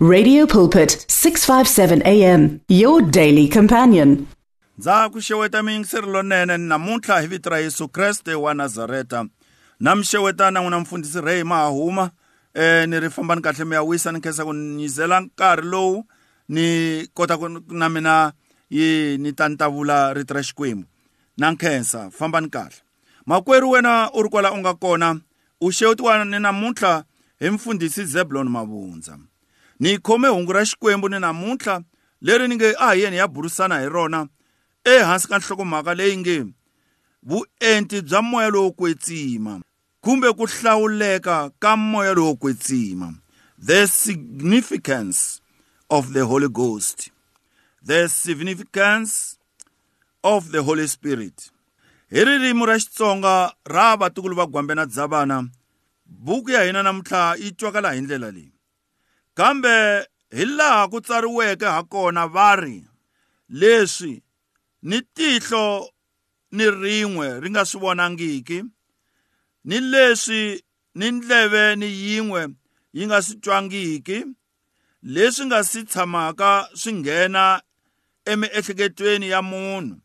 Radio Pulpit 657 AM your daily companion. ndza ku xeweta miyingiseri lonene namuntlha hi vito ra yesu kreste wa nazareta. Na mi xeweta na n'wina mfundhisi ray mahuma. Eh ni ri fambani kahle mi ya wisa ni khensa ku nyizela nkarhi lowu ni kota ku na mina yi ni ta ni ta vula rito ra xikwembu. Na nkhensa fambani kahle. Makwerhu wena u ri kwala u nga kona u xewetiwa ni namuntlha hi mfundhisi zeblon mavundza ni khome hungu ra xikwembu ni namuntlha leri ni nge a hi yeni ya burisana hi rona ehansi ka nhlokomhaka leyi nge vuenti bya moya lowo kwetsima. Kumbe ku hlawuleka ka moya lowo kwetsima. The significance of the holy ghost. The significance of the holy spirit. Hi ririmi ra xitsonga ra vatukulu va gwambena dzavana buku ya hina namuntlha yi twakala hi ndlela leyi. Kambe hi laha ku tsariweke ha kona va ri? Leswi ni tihlo ni rin'we ri nga swi vonangiki. Ni leswi ni ndleve ni yin'we yi nga swi twangiki. Leswi nga si tshamaka swi nghena emiehleketweni ya munhu.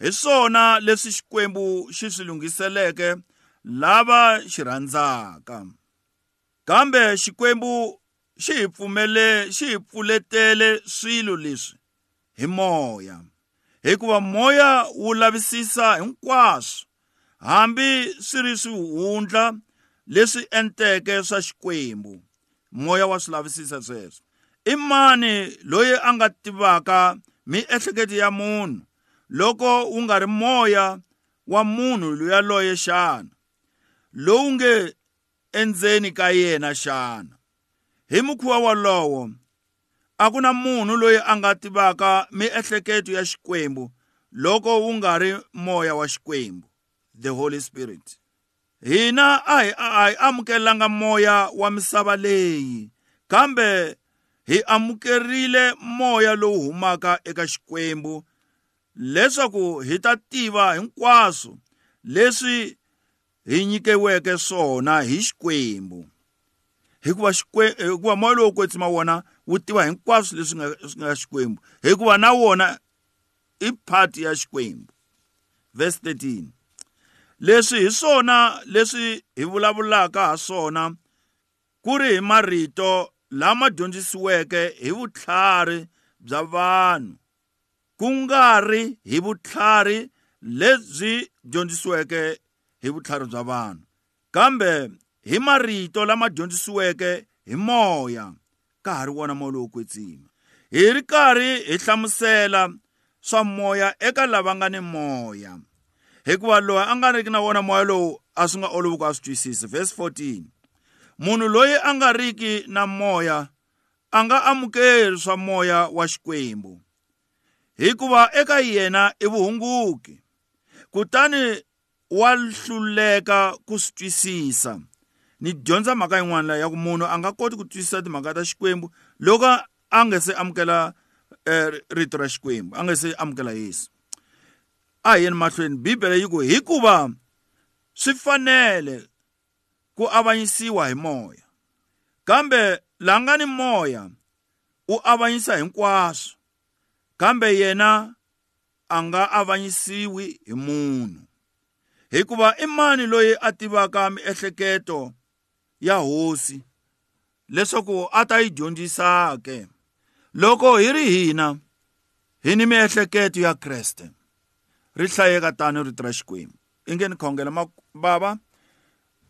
Hi swona leswi xikwembu xi swi lunghiseleke lava xi rhandzaka. Kambe xikwembu xi hi pfumele xi hi pfuletele swilo leswi hi moya. Hikuva moya wu lavisisa hinkwaswo hambi swi ri swihundla leswi enteke swa xikwembu. Moya wa swi lavisisa sweswo. I mani loyi a nga tivaka miehleketo ya munhu loko wu nga ri moya wa munhu luyaloye xana? Lowu nge endzeni ka yena xana? Hi mukhuva wolowo. A ku na munhu loyi a nga tivaka miehleketo ya xikwembu loko wu nga ri moya wa xikwembu the holy spirit. Hina a hi a hi amukelanga moya wa misava leyi kambe hi amukerile moya lowu humaka eka xikwembu. Leswaku hi ta tiva hinkwaswo leswi hi nyikeweke swona hi xikwembu. Hikuva hikuva moya lowo kwetsima wona wu tiva hinkwaswo leswi nga swi nga xikwembu. Hikuva na wona i part ya xikwembu. Verse 13 leswi hi swona leswi hi vulavulaka ha swona ku ri hi marito lama dyondzisiweke hi vutlhari bya vanhu. Ku nga ri hi vutlhari lebyi dyondzisiweke hi vutlhari bya vanhu. Kambe hi marito lama dyondzisiweke hi moya ka ha ri wona moya lowo kwetsima. Hi ri karhi hi hlamusela swa moya eka lava nga ni moya hikuva loyi a nga riki na wona moya lowu a swi nga olovi ku a swi twisisa verse 14 munhu loyi a nga riki na moya a nga amukeli swa moya wa xikwembu hikuva eka yena i vuhunguki kutani wa hluleka ku swi twisisa. Ni dyondza mhaka yin'wana ya ku munhu a nga koti ku twisisa timhaka ta xikwembu. Loko a nga se amukela eh, rito ra xikwembu a nga se amukela yesu a hi yeni mahlweni bibele yi ku hikuva swi fanele ku avanyisiwa hi moya. Kambe laha nga ni moya u avanyisa hinkwaswo. Kambe yena a nga avanyisiwi hi munhu. Hikuva i mani loyi a tivaka miehleketo ya hosi leswaku a ta yi dyondzisake. Loko hi ri hina hi ni miehleketo ya kreste. Ri hlayeka tani rito ra xikwembu. I nge ni khongela bava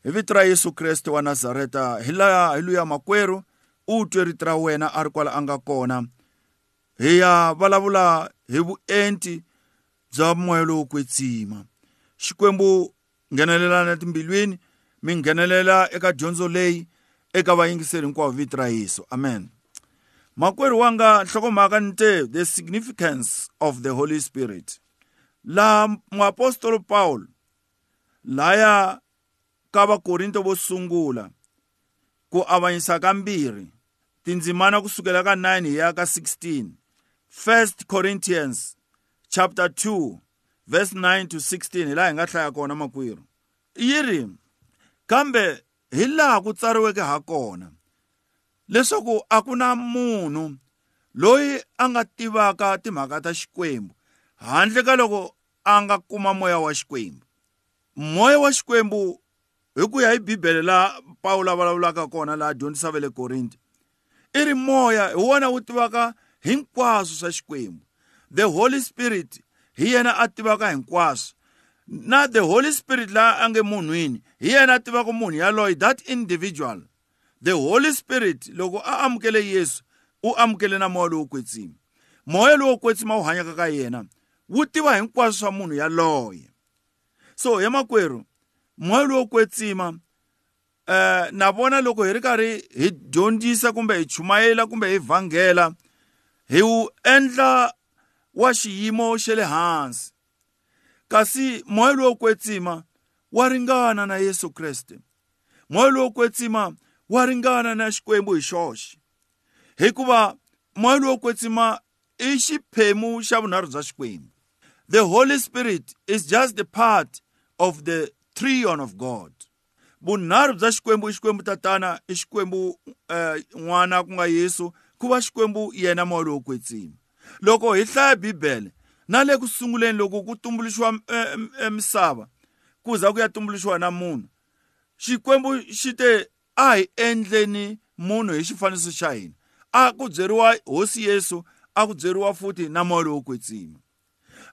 hi vito ra yesu kreste wa nazareta hi laha hi luya makwerhu u twe rito ra wena a ri kwala a nga kona. Hi ya vulavula hi vuenti bya moya lowo kwetsima xikwembu nghenelelana timbilwini mi nghenelela eka dyondzo leyi eka vayingiseri hinkwavo vito ra yesu. Amen. Makwerhu wanga nhlokomhaka ni te the significance of the holy spirit. Laha muapostolo paul laya ka vakorinto vo sungula ku avanyisa ka mbirhi tindzimana kusukela ka 9 hi ya ka 16 first corinthians chapter 2 verse 9 to 16 hi laha hi nga hlaya kona makwerhu yi ri kambe hi laha ku tsariweke ha kona? Leswaku a ku na munhu loyi a nga tivaka timhaka ta xikwembu handle ka loko a nga kuma moya wa xikwembu. Moya wa xikwembu hi ku ya hi bibele laha pawulo a vulavulaka kona laha dyondzisa ve le korinti i ri moya hi wona wu tivaka hinkwaswo swa xikwembu. The holy spirit hi yena a tivaka hinkwaswo. Na the holy spirit laha a nge munhwini hi yena a tivaka munhu yaloye that individual. The holy spirit loko a amukele yesu u amukele na moya lowo kwetsima. Moya lowo kwetsima wu hanyaka ka yena wu tiva hinkwaswo swa munhu yaloye. So hi makwerhu moya lowo kwetsima eh na vona loko hi ri karhi hi dyondzisa kumbe hi chumayela kumbe hi vhangela hi wu endla wa xiyimo xa le hansi. Kasi moya lowo kwetsima wa ringana na Yesu Kriste moya lowo kwetsima wa ringana na xikwembu hi xoxe. Hikuva moya lowo kwetsima i xiphemu xa vunharhu bya xikwembu. The holy spirit is just the part of the trion of god. Vunharhu bya xikwembu i xikwembu tatana i xikwembu eh, n'wana ku nga yesu ku va xikwembu yena moya lowo kwetsima. Loko hi hlaya bibele na le ku sunguleni loko ku tumbuluxiwa misava ku za ku ya tumbuluxiwa na munhu xikwembu xi te a hi endleni munhu hi xifaniso xa hina a ku byeriwa hosi yesu a ku byeriwa futhi na moya lowo kwetsima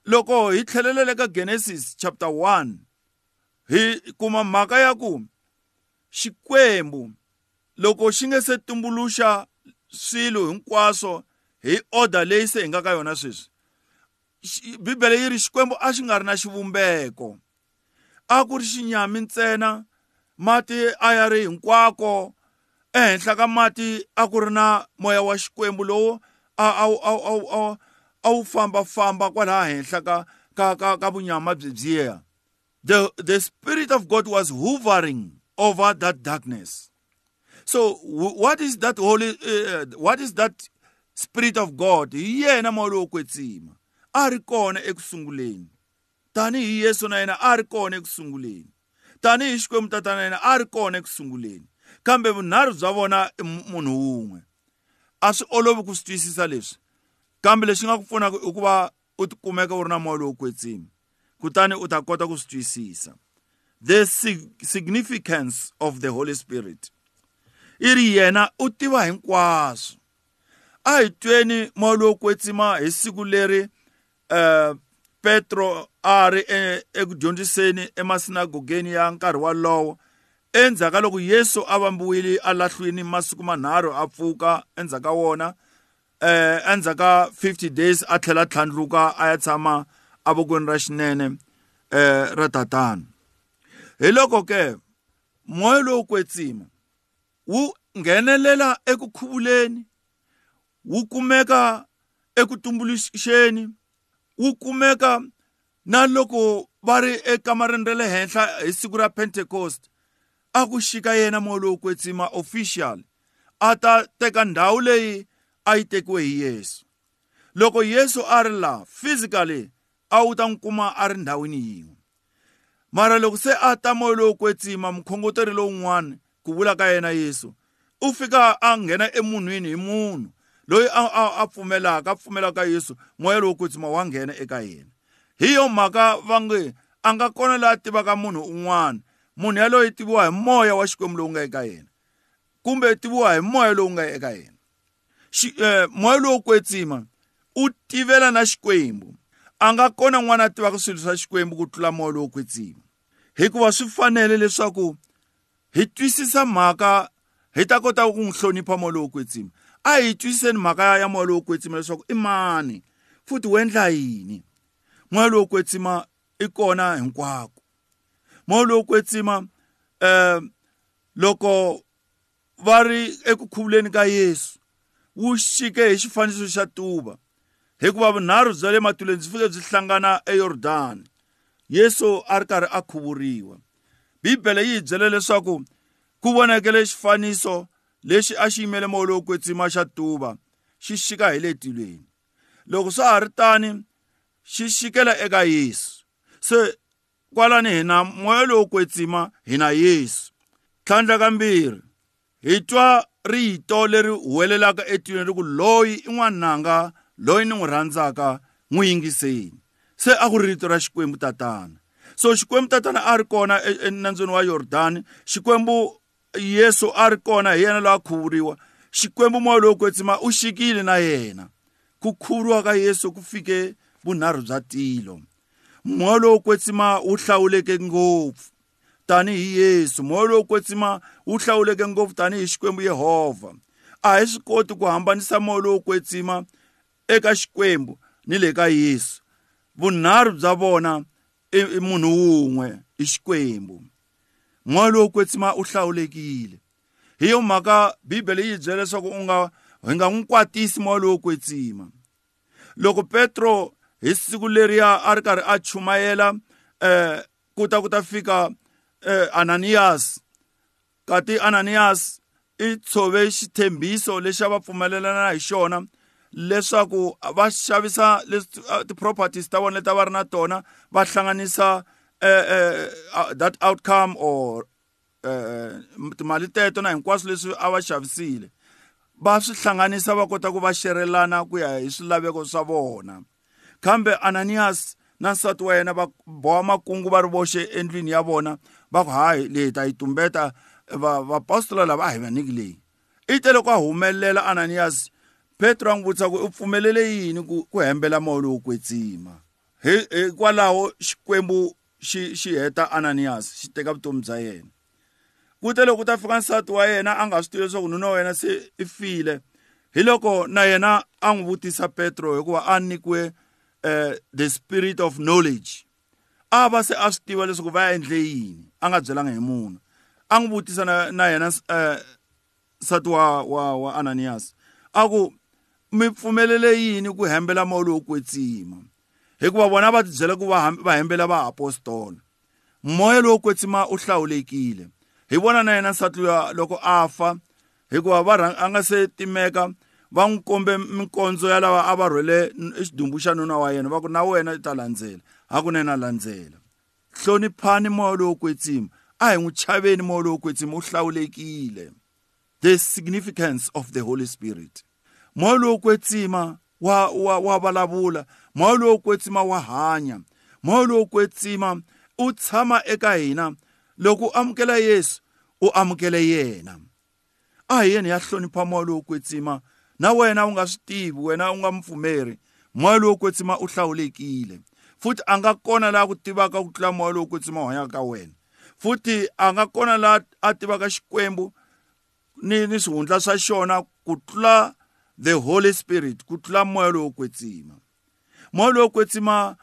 loko hi tlhelelele ka genesis chapter 1 hi kuma mhaka ya ku xikwembu loko xi nge se tumbuluxa swilo hinkwaswo hi order leyi se hi nga ka yona sweswi. Bibele yi ri xikwembu a xi nga ri na xivumbeko. A ku ri xinyami ntsena mati a ya ri hinkwako. Ehenhla ka mati a ku ri na moya wa xikwembu lowu a a a a a wu fambafamba kwalaha henhla ka ka ka ka vunyama byebyiya the the spirit of god was hovering over that darkness. So what is that holy uh, what is that spirit of god? Hi yena moya lowo kwetsima. A ri kona ekusunguleni. Tanihi yesu na yena a ri kona ekusunguleni tanihi xikwembu tatana yena a ri kona ekusunguleni. Kambe vunharhu bya vona i munhu wun'we. A swi olovi ku swi twisisa leswi? Kambe lexi nga ku pfunaka i ku va u tikumeka u ri na moya lowo kwetsima kutani u ta kota ku swi twisisa. The significance of the holy spirit. I ri yena u tiva hinkwaswo. A hi tweni moya lowo kwetsima hi siku leri uh, petro a ri eku dyondziseni emasinagogeni ya nkarhi walowo endzhaku ka loko yesu a vambiwile alahlwini masiku manharhu a pfuka endzhaku ka wona eh endzhaku ka 50 days a tlhela tlhandluka a ya tshama avokweni ra xinene eh ra tatana. Hi loko ke moya lowo kwetsima wu nghenelela eku khuvuleni wu kumeka eku tumbuluxeni wu kumeka na loko va ri ekamareni ra le henhla hi siku ra pentecost a ku xika yena moya lowo kwetsima official a ta teka ndhawu leyi a yi tekiwe hi yesu. Loko yesu a ri laha physically a wu ta n'wi kuma a ri ndhawini yin'we. Mara loko se a ta moya lowo kwetsima mukhongoteri lowun'wana ku vula ka yena yesu u fika a nghena emunhwini hi munhu. Loyi a, a, a pfumelaka a pfumelaka yesu moya lowo kwetsima wa nghena eka yena. Hi yo mhaka va nge a nga kona laha tivaka munhu un'wana. Munhu yaloye tiviwa hi moya wa xikwembu lowu nga eka yena. Kumbe tiviwa hi moya lowu nga eka yena. Eh, moya lowo kwetsima u tivela na xikwembu. A nga kona n'wana a tivaka swilo swa xikwembu ku tlula moya lowo kwetsima hikuva swi fanele leswaku hi twisisa mhaka hi ta kota ku n'wi hlonipha moya lowo kwetsima a hi twisiseni mhaka ya moya lowo kwetsima leswaku i mani futhi wu endla yini? Moya lowo kwetsima i kona hinkwako moya lowo kwetsima eh loko va ri eku khuvuleni ka yesu wu xike hi xifaniso xa tuva hikuva vunharhu bya le matuleni byi fike byi hlangana eyordani. Yesu a ri karhi a khuvuriwa bibele yi hi byele leswaku ku vonakele xifaniso lexi a xi yimele moya lowo kwetsima xa tuva xi xika hi le tilweni loko swa ha ri tani xi xikela eka yesu. Se kwalani hina moya lowo kwetsima hina yesu. Tlhandla kambirhi hi twa rito leri huwelelaka etwini ri ku loyi i n'wananga loyi ni n'wi rhandzaka n'wi yingiseni se a ku ri rito ra xikwembu tatana. So xikwembu tatana a ri kona enandzweni wa yordani. Xikwembu yesu a ri kona hi yena loyi a khuvuriwa xikwembu moya lowu kwetsima u xikile na yena. Ku khuvuriwa ka yesu ku fike vunharhu bya tilo. Moya lowu kwetsima wu hlawuleke ngopfu tanihi yesu. Moya lowu kwetsima wu hlawuleke ngopfu tanihi xikwembu yehovha a hi swi koti ku hambanisa moya lowu kwetsima eka xikwembu ni le ka yesu. Vunharhu bya vona i munhu wun'we i xikwembu. Lowu kwetsima u hlawulekile hi yo mhaka bibele yi byela leswaku u nga hi nga n'wi kwatisi lowu kwetsima. Loko petro hi siku leriya a ri karhi a chumayela eh ku ta ku ta fika eh, ananiyasi kati ananiyasi i tshove xithembiso lexi a va pfumelelana hi xona leswaku va xavisa ti-properties ta vona leti a va ri na tona va hlanganisa uh, uh, that outcome or uh, timali teto na hinkwaswo leswi a va xavisile va swi hlanganisa va kota ku va xerelana ku ya hi swilaveko swa vona. Kambe ananiyas na nsati wa yena va boha makungu va ri voxe endlwini ya vona va ku hayi leyi ta yi tumbeta vapostola lava a hi va nyiki leyi. I te loko a humelela ananiyas petro a n'wi vutisa ku u pfumelele yini ku, ku hembela moya lowu kwetsima? Hikwalaho xikwembu xi xi heta ananiyas xi teka vutomi bya yena. Kute loko ta fika nsati wa yena a nga swi tivi leswaku nuna wa yena se i file. Hi loko na yena a n'wi vutisa petro hikuva a nyikiwe uh, the spirit of knowledge. A va se a swi tiva leswaku va ya endle yini a nga byelanga hi munhu. A n'wi vutisa na, na yena nsati uh, wa, wa, wa ananiyas a ku mi pfumelele yini ku hembela moya lowu kwetsima? Hikuva vona va tibyela ku va hembela vaapostola moya lowu kwetsima u hlawulekile. Hi vona na yena nsati luya loko a fa hikuva va a nga se timeka va n'wi kombe mikondzo ya lava a va rhwele xidumbu xa nuna wa yena va ku na wena i ta landzela. Hakunene a landzela. Hloniphani moya lowu kwetsima. A hi n'wi chaveni moya lowu kwetsima u hlawulekile. The significance of the holy spirit. Moya lowu kwetsima wa wa wa vulavula moya lowu kwetsima wa hanya moya lowu kwetsima u tshama eka hina loko u amukela yesu u amukele yena. A hi yeni ya hlonipha moya lowu kwetsima na wena u nga swi tivi wena u nga mupfumeri moya lowu kwetsima u hlawulekile futhi a nga kona laha ku tivaka ku tlula moya lowu kwetsima u hanyaka ka wena. Futhi a nga kona laha a tivaka xikwembu ni ni swihundla swa xona ku tlula the holy spirit ku tlula moya lowu kwetsima moya lowu kwetsima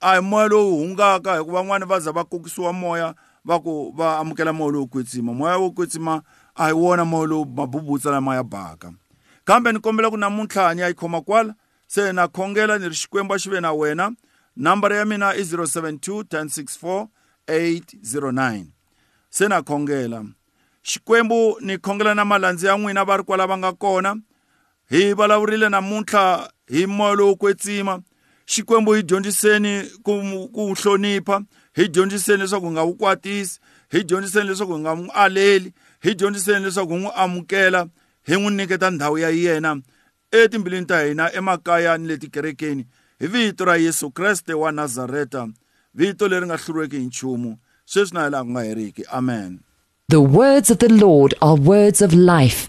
a hi moya lowu hungaka hikuva van'wani va za va kokisiwa moya va ku va amukela moya lowu kwetsima. Moya wo kwetsima a hi wona moya lowu mabubutsa lama ya baka kambe ni kombela ku namuntlha ni ya yi khoma kwala. Se na khongela ni ri xikwembu a xi ve na wena. Nambara ya mina i 072 1064 809 se na khongela. Xikwembu ni khongela na malandzi ya n'wina va ri kwala va nga kona. Hi vulavurile namuntlha hi moya lowu kwetsima. Xikwembu hi dyondziseni ku ku hlonipha hi dyondziseni leswaku hi nga wu kwatisi hi dyondziseni leswaku hi nga n'wi aleli hi dyondziseni leswaku hi n'wi amukela hi n'wi nyiketa ndhawu ya yena etimbilwini ta hina emakaya ni le tikerekeni hi vito ra yesu kreste wa nazareta vito leri nga hluriweki hi nchumu. Sweswi na hi laha ku nga heriki. Amen. The words of the Lord are words of life.